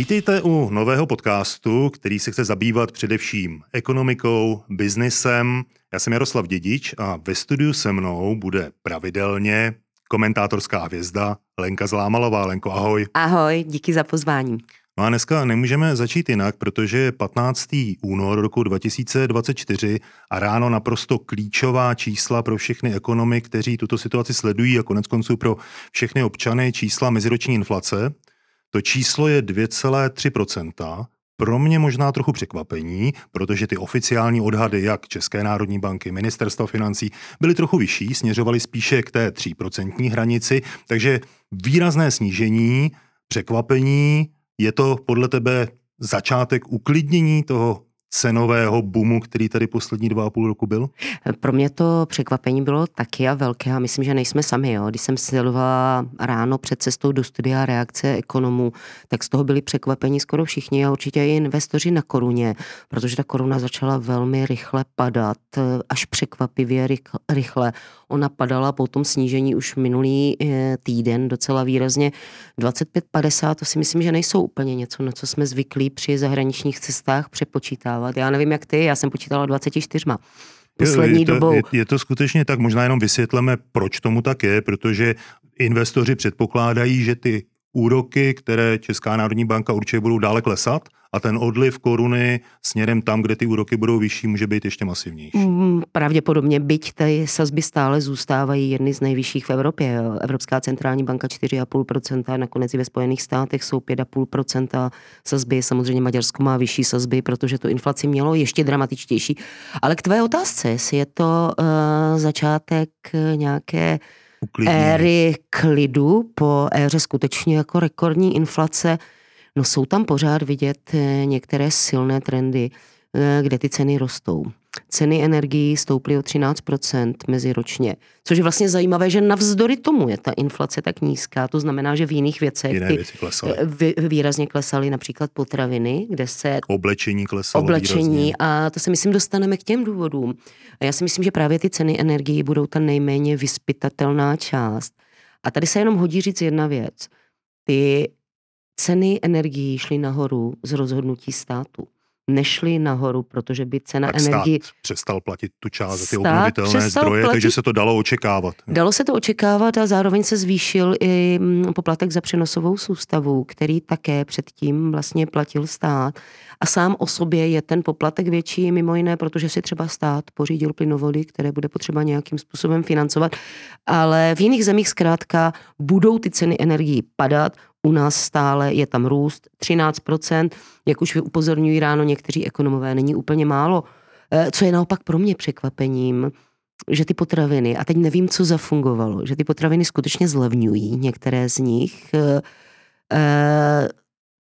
Vítejte u nového podcastu, který se chce zabývat především ekonomikou, biznisem. Já jsem Jaroslav Dědič a ve studiu se mnou bude pravidelně komentátorská hvězda Lenka Zlámalová. Lenko, ahoj. Ahoj, díky za pozvání. No a dneska nemůžeme začít jinak, protože je 15. únor roku 2024 a ráno naprosto klíčová čísla pro všechny ekonomy, kteří tuto situaci sledují a konec konců pro všechny občany čísla meziroční inflace. To číslo je 2,3%. Pro mě možná trochu překvapení, protože ty oficiální odhady jak České národní banky, ministerstva financí byly trochu vyšší, směřovaly spíše k té 3% hranici, takže výrazné snížení, překvapení, je to podle tebe začátek uklidnění toho cenového boomu, který tady poslední dva a půl roku byl? Pro mě to překvapení bylo taky a velké a myslím, že nejsme sami. Jo. Když jsem sledovala ráno před cestou do studia reakce ekonomů, tak z toho byli překvapení skoro všichni a určitě i investoři na koruně, protože ta koruna začala velmi rychle padat, až překvapivě rychle. Ona padala po tom snížení už minulý eh, týden docela výrazně. 25-50, to si myslím, že nejsou úplně něco, na co jsme zvyklí při zahraničních cestách přepočítávat počítávat. Já nevím, jak ty, já jsem počítala 24 poslední je to, dobou. Je, je to skutečně tak, možná jenom vysvětleme, proč tomu tak je, protože investoři předpokládají, že ty úroky, které Česká národní banka určitě budou dále klesat a ten odliv koruny směrem tam, kde ty úroky budou vyšší, může být ještě masivnější. Mm, pravděpodobně, byť ty sazby stále zůstávají jedny z nejvyšších v Evropě. Evropská centrální banka 4,5%, nakonec i ve Spojených státech jsou 5,5% sazby. Samozřejmě Maďarsko má vyšší sazby, protože to inflaci mělo ještě dramatičtější. Ale k tvé otázce, jestli je to uh, začátek nějaké Uklidnění. éry klidu po éře skutečně jako rekordní inflace, no jsou tam pořád vidět eh, některé silné trendy, eh, kde ty ceny rostou. Ceny energií stouply o 13% meziročně, což je vlastně zajímavé, že navzdory tomu je ta inflace tak nízká. To znamená, že v jiných věcech Jiné ty věci klesaly. Eh, výrazně klesaly například potraviny, kde se... Oblečení klesalo Oblečení výrazně. a to se myslím dostaneme k těm důvodům. A já si myslím, že právě ty ceny energií budou ta nejméně vyspytatelná část. A tady se jenom hodí říct jedna věc. Ty ceny energií šly nahoru z rozhodnutí státu nešly nahoru, protože by cena tak energii... přestal platit tu část za ty obnovitelné zdroje, platit... takže se to dalo očekávat. Dalo se to očekávat a zároveň se zvýšil i mm, poplatek za přenosovou soustavu, který také předtím vlastně platil stát. A sám o sobě je ten poplatek větší, mimo jiné, protože si třeba stát pořídil plynovody, které bude potřeba nějakým způsobem financovat. Ale v jiných zemích zkrátka budou ty ceny energií padat, u nás stále je tam růst 13%, jak už upozorňují ráno někteří ekonomové, není úplně málo. Eh, co je naopak pro mě překvapením, že ty potraviny, a teď nevím, co zafungovalo, že ty potraviny skutečně zlevňují, některé z nich. Eh, eh,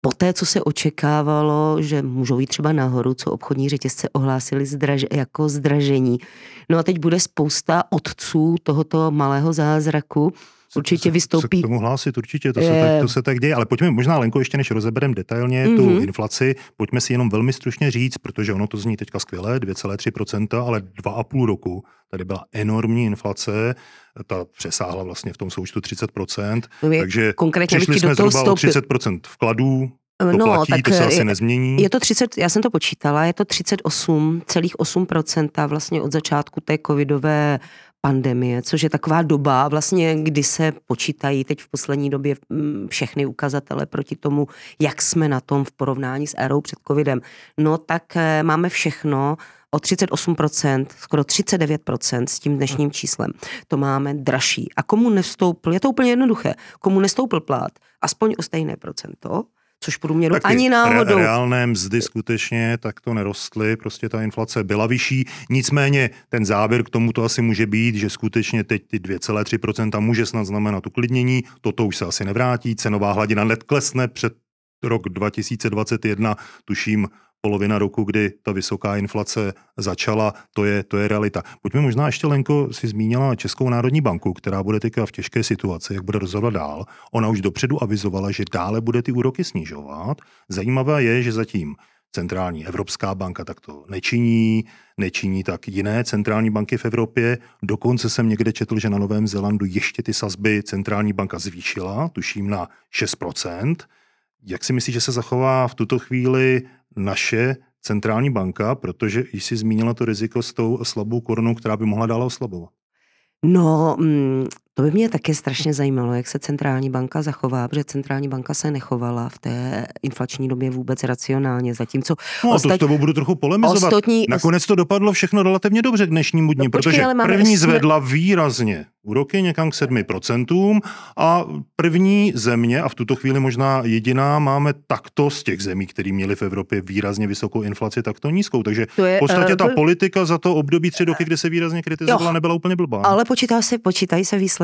po té, co se očekávalo, že můžou jít třeba nahoru, co obchodní řetězce ohlásili zdraž, jako zdražení. No a teď bude spousta otců tohoto malého zázraku, určitě vystoupí. Se k tomu hlásit, určitě, to, je... se tak, to se tak děje. Ale pojďme možná, Lenko, ještě než rozebereme detailně mm-hmm. tu mhm. inflaci, pojďme si jenom velmi stručně říct, protože ono to zní teďka skvěle, 2,3%, ale 2,5 roku tady byla enormní inflace, ta přesáhla vlastně v tom součtu 30%, no takže konkrétně přišli jsme zhruba o 30% vkladů, to no, platí, tak to se asi je, nezmění. Je to 30, já jsem to počítala, je to 38,8% vlastně od začátku té covidové pandemie, což je taková doba, vlastně, kdy se počítají teď v poslední době mm, všechny ukazatele proti tomu, jak jsme na tom v porovnání s érou před covidem. No tak eh, máme všechno o 38%, skoro 39% s tím dnešním číslem. To máme dražší. A komu nevstoupil, je to úplně jednoduché, komu nestoupil plát, aspoň o stejné procento, což průměru Taky ani náhodou. Re- reálné mzdy skutečně takto nerostly, prostě ta inflace byla vyšší, nicméně ten závěr k tomu to asi může být, že skutečně teď ty 2,3% může snad znamenat uklidnění, toto už se asi nevrátí, cenová hladina neklesne před rok 2021, tuším polovina roku, kdy ta vysoká inflace začala, to je, to je realita. Pojďme možná ještě, Lenko, si zmínila Českou národní banku, která bude teďka v těžké situaci, jak bude rozhodovat dál. Ona už dopředu avizovala, že dále bude ty úroky snižovat. Zajímavé je, že zatím centrální Evropská banka tak to nečiní, nečiní tak jiné centrální banky v Evropě. Dokonce jsem někde četl, že na Novém Zélandu ještě ty sazby centrální banka zvýšila, tuším na 6%. jak si myslíš, že se zachová v tuto chvíli naše centrální banka, protože jsi zmínila to riziko s tou slabou korunou, která by mohla dále oslabovat? No, mm, to by mě také strašně zajímalo, jak se centrální banka zachová, protože centrální banka se nechovala v té inflační době vůbec racionálně, zatímco No, Ostat... to s tobou budu trochu polemizovat. Ostatní... Nakonec to dopadlo všechno relativně dobře k dnešnímu dni, no, počkej, protože první jsme... zvedla výrazně úroky někam k 7% a první země, a v tuto chvíli možná jediná, máme takto z těch zemí, které měly v Evropě výrazně vysokou inflaci, takto nízkou. Takže to je, v podstatě uh, ta to... politika za to období tři roky, kde se výrazně kritizovala, jo, nebyla úplně blbá. Ale počítá se, počítají se výsledky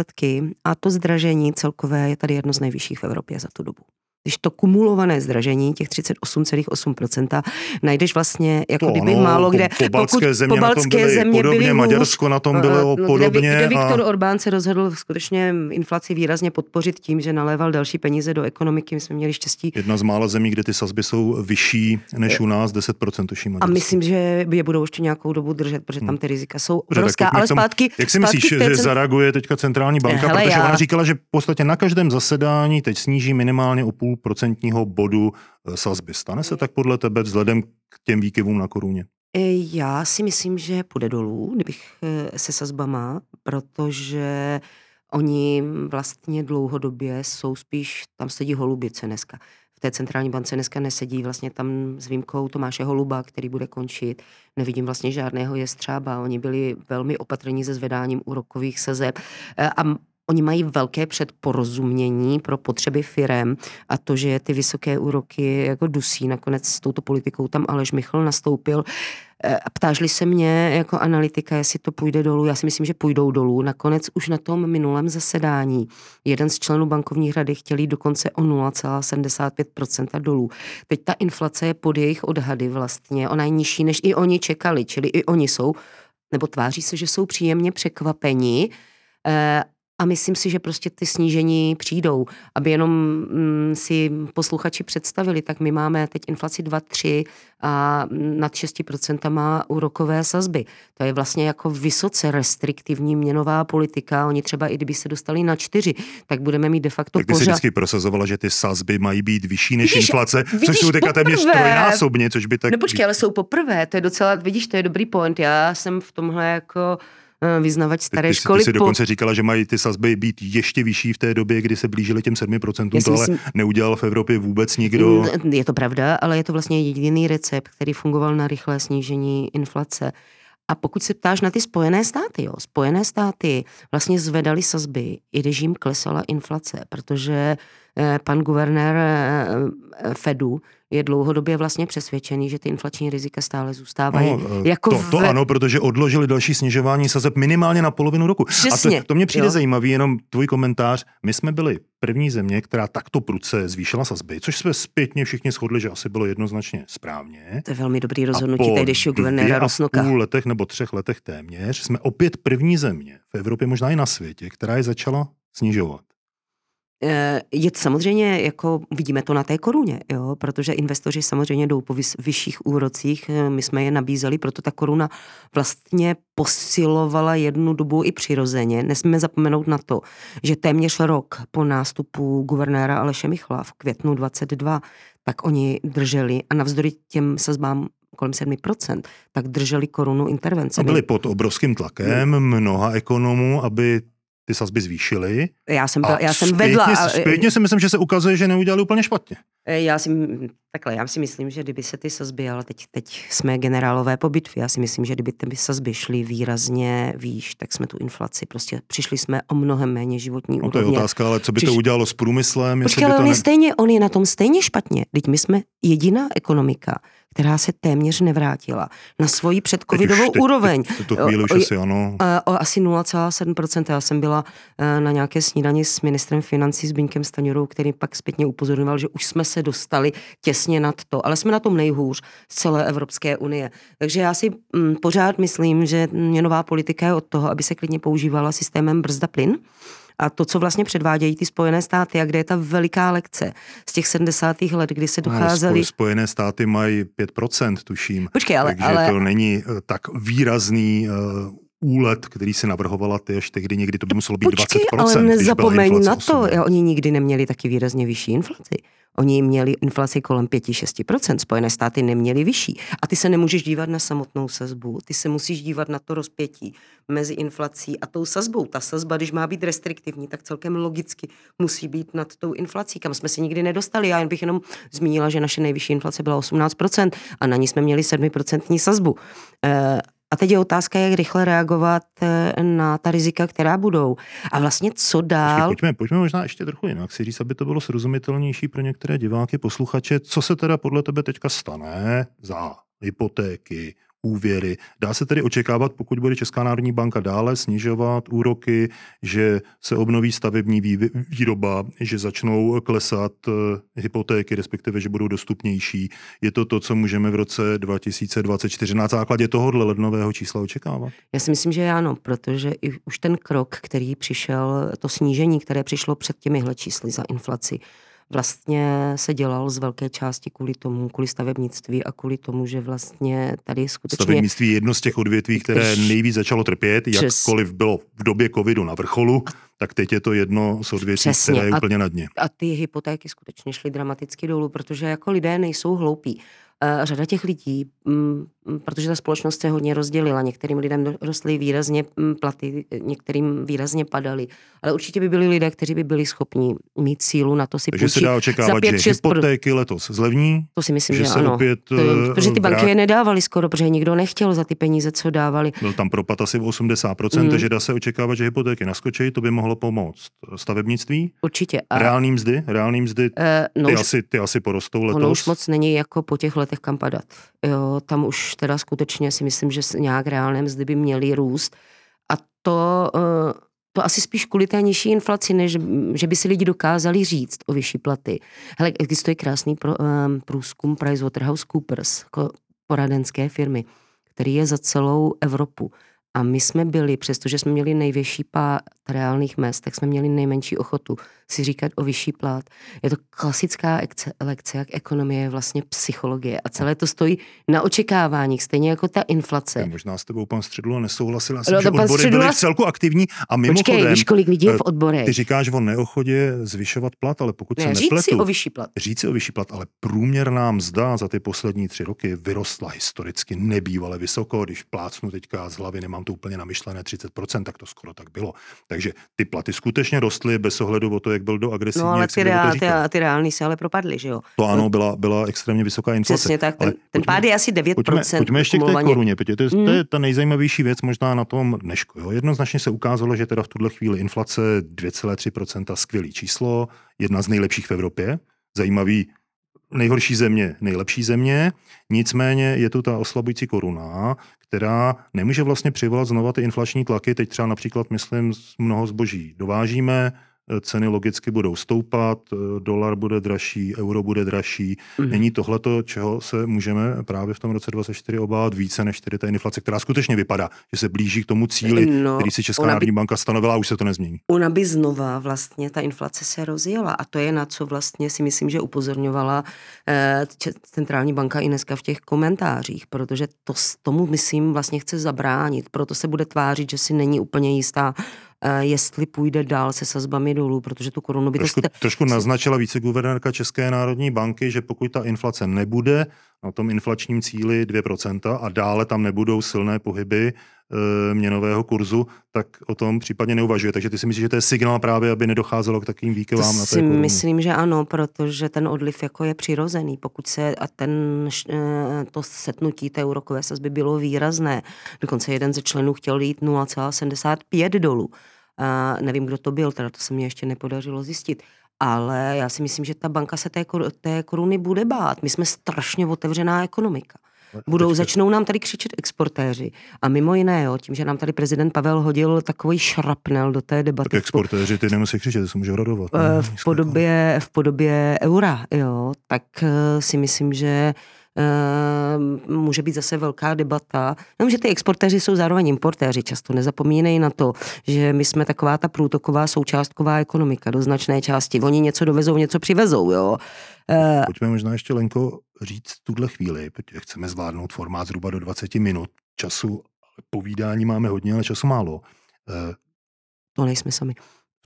a to zdražení celkové je tady jedno z nejvyšších v Evropě za tu dobu když to kumulované zdražení, těch 38,8%, najdeš vlastně jako to kdyby ano, málo kde. Po, po balské země, po balské na tom byly země podobně, byly Maďarsko na tom bylo no, podobně. Kde, kde Viktor a... Orbán se rozhodl skutečně inflaci výrazně podpořit tím, že naléval další peníze do ekonomiky. My jsme měli štěstí. Jedna z mála zemí, kde ty sazby jsou vyšší než u nás, 10% tuší A myslím, že je budou ještě nějakou dobu držet, protože tam ty rizika jsou obrovská. Ale zpátky. Jak si myslíš, že zareaguje teďka centrální banka? Hele, protože já... ona říkala, že v podstatě na každém zasedání teď sníží minimálně o půl procentního bodu eh, sazby. Stane se tak podle tebe vzhledem k těm výkyvům na koruně? E, já si myslím, že půjde dolů, kdybych eh, se sazbama, protože oni vlastně dlouhodobě jsou spíš, tam sedí holubice dneska. V té centrální bance dneska nesedí vlastně tam s výjimkou Tomáše Holuba, který bude končit. Nevidím vlastně žádného jestřába. Oni byli velmi opatrní se zvedáním úrokových sazeb e, a Oni mají velké předporozumění pro potřeby firem a to, že ty vysoké úroky jako dusí, nakonec s touto politikou tam Aleš Michal nastoupil. Eh, ptážli se mě jako analytika, jestli to půjde dolů. Já si myslím, že půjdou dolů. Nakonec už na tom minulém zasedání jeden z členů bankovní rady chtěli dokonce o 0,75% dolů. Teď ta inflace je pod jejich odhady vlastně. Ona je nižší, než i oni čekali, čili i oni jsou, nebo tváří se, že jsou příjemně překvapeni eh, a myslím si, že prostě ty snížení přijdou, aby jenom mm, si posluchači představili, tak my máme teď inflaci 2-3 a nad 6% má úrokové sazby. To je vlastně jako vysoce restriktivní měnová politika. Oni třeba i kdyby se dostali na 4, tak budeme mít de facto tak ty pořád... jsi vždycky prosazovala, že ty sazby mají být vyšší než vidíš, inflace, vidíš což jsou teďka téměř trojnásobně, což by tak... No počkej, ale jsou poprvé, to je docela, vidíš, to je dobrý point. Já jsem v tomhle jako vyznavač staré ty, školy. Ty jsi dokonce říkala, že mají ty sazby být ještě vyšší v té době, kdy se blížily těm 7%, to myslím, ale neudělal v Evropě vůbec nikdo. Je to pravda, ale je to vlastně jediný recept, který fungoval na rychlé snížení inflace. A pokud se ptáš na ty Spojené státy, jo, Spojené státy vlastně zvedaly sazby, i když jim klesala inflace, protože eh, pan guvernér eh, Fedu je dlouhodobě vlastně přesvědčený, že ty inflační rizika stále zůstávají. No, jako to, to v... ano, protože odložili další snižování sazeb minimálně na polovinu roku. Přesně, A to, to mě přijde jo. zajímavý, jenom tvůj komentář. My jsme byli první země, která takto pruce zvýšila sazby, což jsme zpětně všichni shodli, že asi bylo jednoznačně správně. To je velmi dobrý rozhodnutí tehdejšího guvernéra Rosnoka. půl letech nebo třech letech téměř jsme opět první země v Evropě, možná i na světě, která je začala snižovat. Eh, je samozřejmě, jako vidíme to na té koruně, jo, protože investoři samozřejmě jdou po vyšších úrocích, eh, my jsme je nabízeli, proto ta koruna vlastně posilovala jednu dobu i přirozeně. Nesmíme zapomenout na to, že téměř rok po nástupu guvernéra Aleše Michla v květnu 22, tak oni drželi a navzdory těm sazbám kolem 7%, tak drželi korunu intervence. A byli pod obrovským tlakem mnoha ekonomů, aby ty sazby zvýšily. Já jsem, byl, já jsem zpětně, vedla. A... Zpětně si myslím, že se ukazuje, že neudělali úplně špatně. E, já si, takhle, já si myslím, že kdyby se ty sazby, ale teď, teď jsme generálové po bitvě, já si myslím, že kdyby ty sazby šly výrazně výš, tak jsme tu inflaci, prostě přišli jsme o mnohem méně životní no, to je otázka, ale co by Přiš... to udělalo s průmyslem? Počkej, ale on, ne... je stejně, on je na tom stejně špatně. Teď my jsme jediná ekonomika, která se téměř nevrátila na svoji předcovidovou teď, úroveň. Teď, to chvíli už asi ano. O, o asi 0,7%. Já jsem byla e, na nějaké snídani s ministrem financí Zbyňkem Staňorou, který pak zpětně upozorňoval, že už jsme se dostali těsně nad to, ale jsme na tom nejhůř z celé Evropské unie. Takže já si m, mm, pořád myslím, že měnová politika je od toho, aby se klidně používala systémem brzda plyn, a to, co vlastně předvádějí ty Spojené státy a kde je ta veliká lekce z těch 70. let, kdy se docházeli... No, Spojené státy mají 5%, tuším. Počkej, ale... Takže ale... to není eh, tak výrazný uh, úlet, který si navrhovala ty až tehdy někdy, to by muselo být Počkej, 20%. ale nezapomeň na to, 8. oni nikdy neměli taky výrazně vyšší inflaci. Oni měli inflaci kolem 5-6%, Spojené státy neměly vyšší. A ty se nemůžeš dívat na samotnou sazbu, ty se musíš dívat na to rozpětí mezi inflací a tou sazbou. Ta sazba, když má být restriktivní, tak celkem logicky musí být nad tou inflací, kam jsme se nikdy nedostali. Já jen bych jenom zmínila, že naše nejvyšší inflace byla 18% a na ní jsme měli 7% sazbu. Eh, a teď je otázka, jak rychle reagovat eh, na ta rizika, která budou. A vlastně co dál? Pojďme, pojďme možná ještě trochu jinak si říct, aby to bylo srozumitelnější pro některé diváky, posluchače, co se teda podle tebe teďka stane za hypotéky, úvěry. Dá se tedy očekávat, pokud bude Česká národní banka dále snižovat úroky, že se obnoví stavební vý- výroba, že začnou klesat eh, hypotéky, respektive, že budou dostupnější. Je to to, co můžeme v roce 2024 na základě tohohle lednového čísla očekávat? Já si myslím, že ano, protože i už ten krok, který přišel, to snížení, které přišlo před těmihle čísly za inflaci, vlastně se dělal z velké části kvůli tomu, kvůli stavebnictví a kvůli tomu, že vlastně tady skutečně... Stavebnictví je jedno z těch odvětví, které nejvíc začalo trpět, jakkoliv bylo v době covidu na vrcholu, tak teď je to jedno z odvětví, které je A- úplně na dně. A ty hypotéky skutečně šly dramaticky dolů, protože jako lidé nejsou hloupí. Eh, Řada těch lidí, mm, protože ta společnost se hodně rozdělila, některým lidem rostly výrazně platy, některým výrazně padaly, ale určitě by byli lidé, kteří by byli schopni mít sílu na to si Takže se dá očekávat, pět, že šest pro- hypotéky letos zlevní, To si myslím, že že, se ano. opět To, eh, protože ty banky vrát- je nedávaly skoro, protože nikdo nechtěl za ty peníze, co dávali. byl tam propad asi v 80%, Mm. takže dá se očekávat, že hypotéky naskočí, to by mohlo pomoct stavebnictví, Určitě. A, reální mzdy, reální mzdy, eh, no, ty, už, asi, ty asi porostou ono už letos. moc není jako po těch letech kam padat. Jo, tam už teda skutečně si myslím, že nějak reálné mzdy by měly růst. A to, eh, to asi spíš kvůli té nižší inflaci, než že by si lidi dokázali říct o vyšší platy. Hele, existuje krásný um, průzkum PricewaterhouseCoopers, jako poradenské firmy, který je za celou Evropu. A my jsme byli, přestože jsme měli nejvyšší pát reálných mest, tak jsme měli nejmenší ochotu si říkat o vyšší plat. Je to klasická ekce- lekce, jak ekonomie je vlastně psychologie. A celé to stojí na očekáváních, stejně jako ta inflace. Já možná s tebou pan Středula nesouhlasila, No, jsem, že odbory Středula- byly celku aktivní a Počkej, mimochodem, víš, kolik lidí je v eh, odborech? ty říkáš o neochodě zvyšovat plat, ale pokud Ne, se říct nepletu, si o vyšší plat. říci o vyšší plat, ale průměrná mzda za ty poslední tři roky vyrostla historicky nebývale vysoko. Když plácnu teďka z hlavy, nemám to úplně namyšlené 30%, tak to skoro tak bylo. Takže ty platy skutečně rostly bez ohledu o to, jak byl do agresivní. No ale ty, reál, ty, ty reální se ale propadly, že jo? To ano, byla, byla extrémně vysoká inflace. Přesně tak, ten, ale ten pojďme- pád je asi 9%. Pojďme, pojďme ještě k té koruně, protože to je, to Mm. je ta nejzajímavější věc možná na tom dnešku. Jo. Jednoznačně se ukázalo, že teda v tuhle chvíli inflace 2,3%, skvělý číslo, jedna z nejlepších v Evropě, zajímavý nejhorší země, nejlepší země, nicméně je tu ta oslabující koruna, která nemůže vlastně přivolat znova ty inflační tlaky. Teď třeba například, myslím, mnoho zboží dovážíme, ceny logicky budou stoupat, eh, dolar bude dražší, euro bude dražší. Mhm. Není tohleto, čeho se můžeme právě v tom roce 2024 obávat více než tedy ta inflace, která skutečně vypadá, že se blíží k tomu cíli, No, který si Česká by- národní banka stanovila a už se to nezmění. Ona by znova vlastně, ta inflace se rozjela a to je na co vlastně si myslím, že upozorňovala eh, centrální banka i dneska v těch komentářích, protože to tomu myslím vlastně chce zabránit, proto se bude tvářit, že si není úplně jistá, eh, jestli půjde dál se sazbami dolů, protože tu korunu by Trošku, to... trošku naznačila viceguvernérka České národní banky, že pokud ta inflace nebude na tom inflačním cíli 2% a dále tam nebudou silné pohyby měnového kurzu, tak o tom případně neuvažuje. Takže ty si myslíš, že to je signál právě, aby nedocházelo k takovým To výkyvám na té si koruně? myslím, že ano, protože ten odliv jako je přirozený. Pokud se a ten, eh, to setnutí té úrokové sazby bylo výrazné. Dokonce jeden ze členů chtěl jít 0,75 dolů. A nevím, kdo to byl, teda to se mi ještě nepodařilo zjistit. Ale já si myslím, že ta banka se té, kor- té koruny bude bát. My jsme strašně otevřená ekonomika. Budou, Teďka- začnou nám tady křičet exportéři. A mimo jiné, jo, tím, že nám tady prezident Pavel hodil takový šrapnel do té debaty. Tak exportéři, ty nemusí křičet, ty se můžou radovat. Eh, ne? v podobě, v podobě eura, jo, tak eh, si myslím, že eh, může být zase velká debata. No, že ty exportéři jsou zároveň importéři, často nezapomínej na to, že my jsme taková ta průtoková součástková ekonomika do značné části. Oni něco dovezou, něco přivezou, jo. Pojďme možná ještě, Lenko, říct tuhle chvíli, protože chceme zvládnout formát zhruba do 20 minut času Povídání máme hodně, ale času málo. To nejsme sami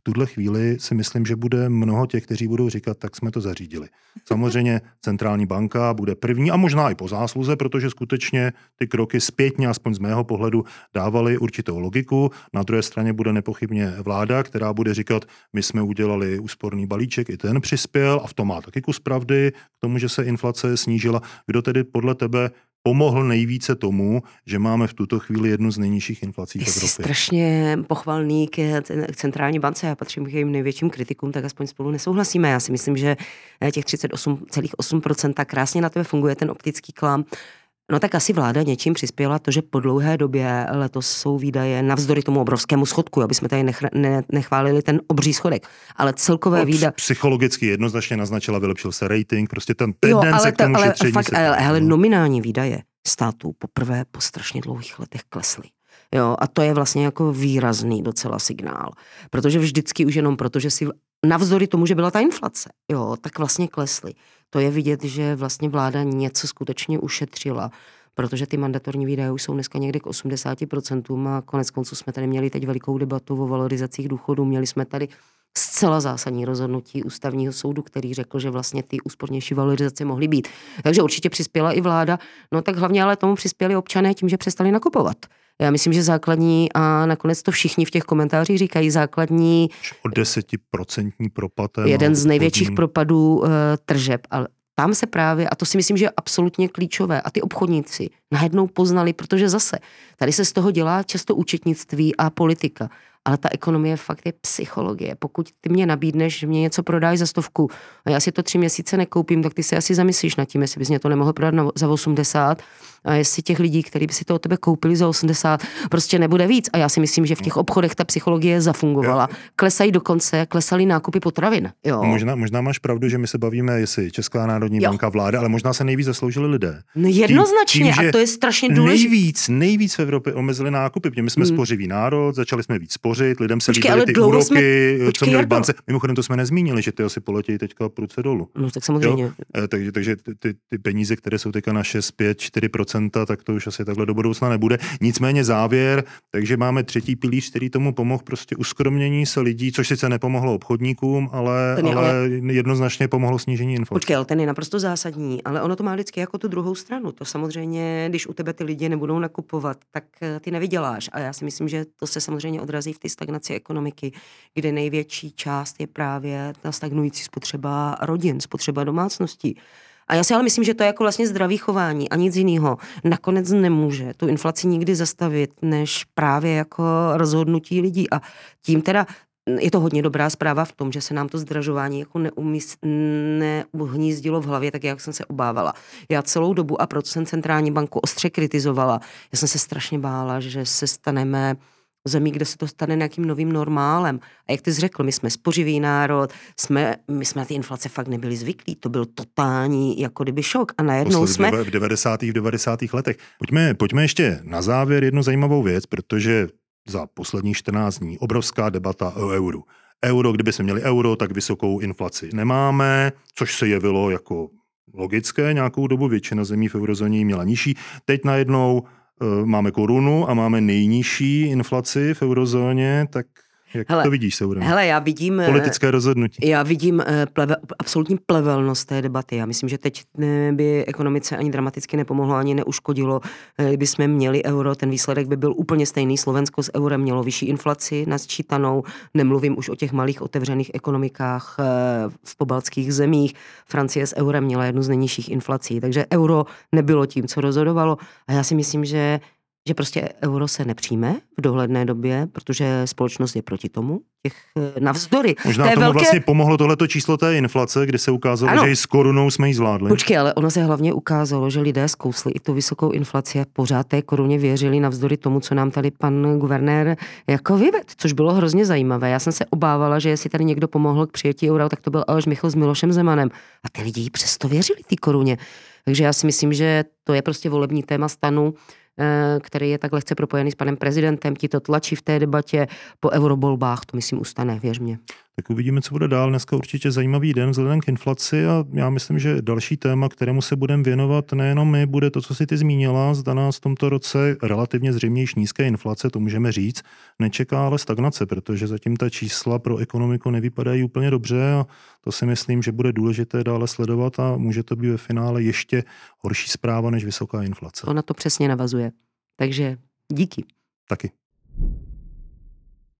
v tuhle chvíli si myslím, že bude mnoho těch, kteří budou říkat, tak jsme to zařídili. Samozřejmě centrální banka bude první a možná i po zásluze, protože skutečně ty kroky zpětně, aspoň z mého pohledu, dávaly určitou logiku. Na druhé straně bude nepochybně vláda, která bude říkat, my jsme udělali úsporný balíček, i ten přispěl a v tom má taky kus pravdy k tomu, že se inflace snížila. Kdo tedy podle tebe pomohl nejvíce tomu, že máme v tuto chvíli jednu z nejnižších inflací v Evropě. Jsi strašně pochvalný k centrální bance, já patřím k jejím největším kritikům, tak aspoň spolu nesouhlasíme. Já si myslím, že těch 38,8% krásně na tebe funguje ten optický klam. No tak asi vláda něčím přispěla to, že po dlouhé době letos jsou výdaje navzdory tomu obrovskému schodku, aby jsme tady nech, ne, nechválili ten obří schodek, ale celkové výdaje. Psychologicky jednoznačně naznačila, vylepšil se rating, prostě ten tendence jo, ale k tomu ale, fakt, se ale, ale nominální výdaje států poprvé po strašně dlouhých letech klesly. Jo, a to je vlastně jako výrazný docela signál. Protože vždycky už jenom proto, že si navzdory tomu, že byla ta inflace, jo, tak vlastně klesly. To je vidět, že vlastně vláda něco skutečně ušetřila, protože ty mandatorní výdaje už jsou dneska někdy k 80% a konec konců jsme tady měli teď velikou debatu o valorizacích důchodů, měli jsme tady zcela zásadní rozhodnutí ústavního soudu, který řekl, že vlastně ty úspornější valorizace mohly být. Takže určitě přispěla i vláda, no tak hlavně ale tomu přispěli občané tím, že přestali nakupovat. Já myslím, že základní, a nakonec to všichni v těch komentářích říkají, základní... O desetiprocentní propad. Jeden z největších podní... propadů uh, tržeb, ale tam se právě, a to si myslím, že je absolutně klíčové, a ty obchodníci najednou poznali, protože zase, tady se z toho dělá často účetnictví a politika ale ta ekonomie fakt je psychologie. Pokud ty mě nabídneš, že mě něco prodáš za stovku a já si to tři měsíce nekoupím, tak ty se asi zamyslíš nad tím, jestli bys mě to nemohl prodat na, za 80 a jestli těch lidí, kteří by si to od tebe koupili za 80, prostě nebude víc. A já si myslím, že v těch obchodech ta psychologie zafungovala. Klesají dokonce, klesaly nákupy potravin. Jo. Možná, možná máš pravdu, že my se bavíme, jestli Česká národní jo. banka, vláda, ale možná se nejvíc zasloužili lidé. No jednoznačně, tím, tím, a to je strašně důležité. Nejvíc, nejvíc v Evropě omezili nákupy, protože my jsme hmm. spořivý národ, začali jsme víc spořit, lidem se líbily ty úroky, jsme, počkej, co měli v bance. Mimochodem to jsme nezmínili, že ty asi poletějí teďka prudce dolů. No tak samozřejmě. Jo? Eh, takže, takže ty, ty, peníze, které jsou teďka na 6, 5, 4% tak to už asi takhle do budoucna nebude. Nicméně závěr, takže máme třetí pilíř, který tomu pomohl prostě uskromnění se lidí, což sice nepomohlo obchodníkům, ale, je, ale, ale jednoznačně pomohlo snížení inflace. Počkej, ale ten je naprosto zásadní, ale ono to má vždycky jako tu druhou stranu. To samozřejmě, když u tebe ty lidi nebudou nakupovat, tak eh, ty nevyděláš. A já si myslím, že to se samozřejmě odrazí v té stagnaci ekonomiky, kde největší část je právě ta stagnující spotřeba rodin, spotřeba domácností. A já si ale myslím, že to je jako vlastně zdravý chování a nic jiného. Nakonec nemůže tu inflaci nikdy zastavit, než právě jako rozhodnutí lidí. A tím teda je to hodně dobrá zpráva v tom, že se nám to zdražování jako neumys, neuhnízdilo v hlavě, tak jak jsem se obávala. Já celou dobu, a proto jsem centrální banku ostře kritizovala, já jsem se strašně bála, že se staneme zemí, kde se to stane nějakým novým normálem. A jak ty jsi řekl, my jsme spořivý národ, jsme, my jsme na ty inflace fakt nebyli zvyklí, to byl totální jako kdyby šok. A najednou Posled jsme... V 90. v 90. letech. Pojďme, pojďme ještě na závěr jednu zajímavou věc, protože za poslední 14 dní obrovská debata o euru. Euro, kdyby jsme měli euro, tak vysokou inflaci nemáme, což se jevilo jako logické nějakou dobu, většina zemí v eurozóně měla nižší. Teď najednou máme korunu a máme nejnižší inflaci v eurozóně, tak jak hele, to vidíš, Seurem? Hele, já vidím... Eh, Politické rozhodnutí. Já vidím eh, pleve, absolutní plevelnost té debaty. Já myslím, že teď by ekonomice ani dramaticky nepomohlo, ani neuškodilo. Kdyby jsme měli euro, ten výsledek by byl úplně stejný. Slovensko s eurem mělo vyšší inflaci nasčítanou. Nemluvím už o těch malých otevřených ekonomikách v pobaltských zemích. Francie s eurem měla jednu z nejnižších inflací. Takže euro nebylo tím, co rozhodovalo. A já si myslím, že že prostě euro se nepřijme v dohledné době, protože společnost je proti tomu, těch eh, navzdory. Možná tomu velké... vlastně pomohlo tohleto číslo té inflace, kdy se ukázalo, ano. že i s korunou jsme ji zvládli. Počkej, ale ono se hlavně ukázalo, že lidé zkousli i tu vysokou inflaci a pořád té koruně věřili navzdory tomu, co nám tady pan guvernér jako vyved, což bylo hrozně zajímavé. Já jsem se obávala, že jestli tady někdo pomohl k přijetí eura, tak to byl Aleš Michal s Milošem Zemanem. A ty lidi přesto věřili té koruně. Takže já si myslím, že to je prostě volební téma stanu který je tak lehce propojený s panem prezidentem, ti to tlačí v té debatě po eurobolbách, to myslím ustane, věř mě. Tak uvidíme, co bude dál. Dneska určitě zajímavý den vzhledem k inflaci a já myslím, že další téma, kterému se budeme věnovat nejenom my, bude to, co si ty zmínila. Zda nás v tomto roce relativně zřejmě již nízké inflace, to můžeme říct, nečeká ale stagnace, protože zatím ta čísla pro ekonomiku nevypadají úplně dobře a to si myslím, že bude důležité dále sledovat a může to být ve finále ještě horší zpráva než vysoká inflace. To na to přesně navazuje. Takže díky. Taky.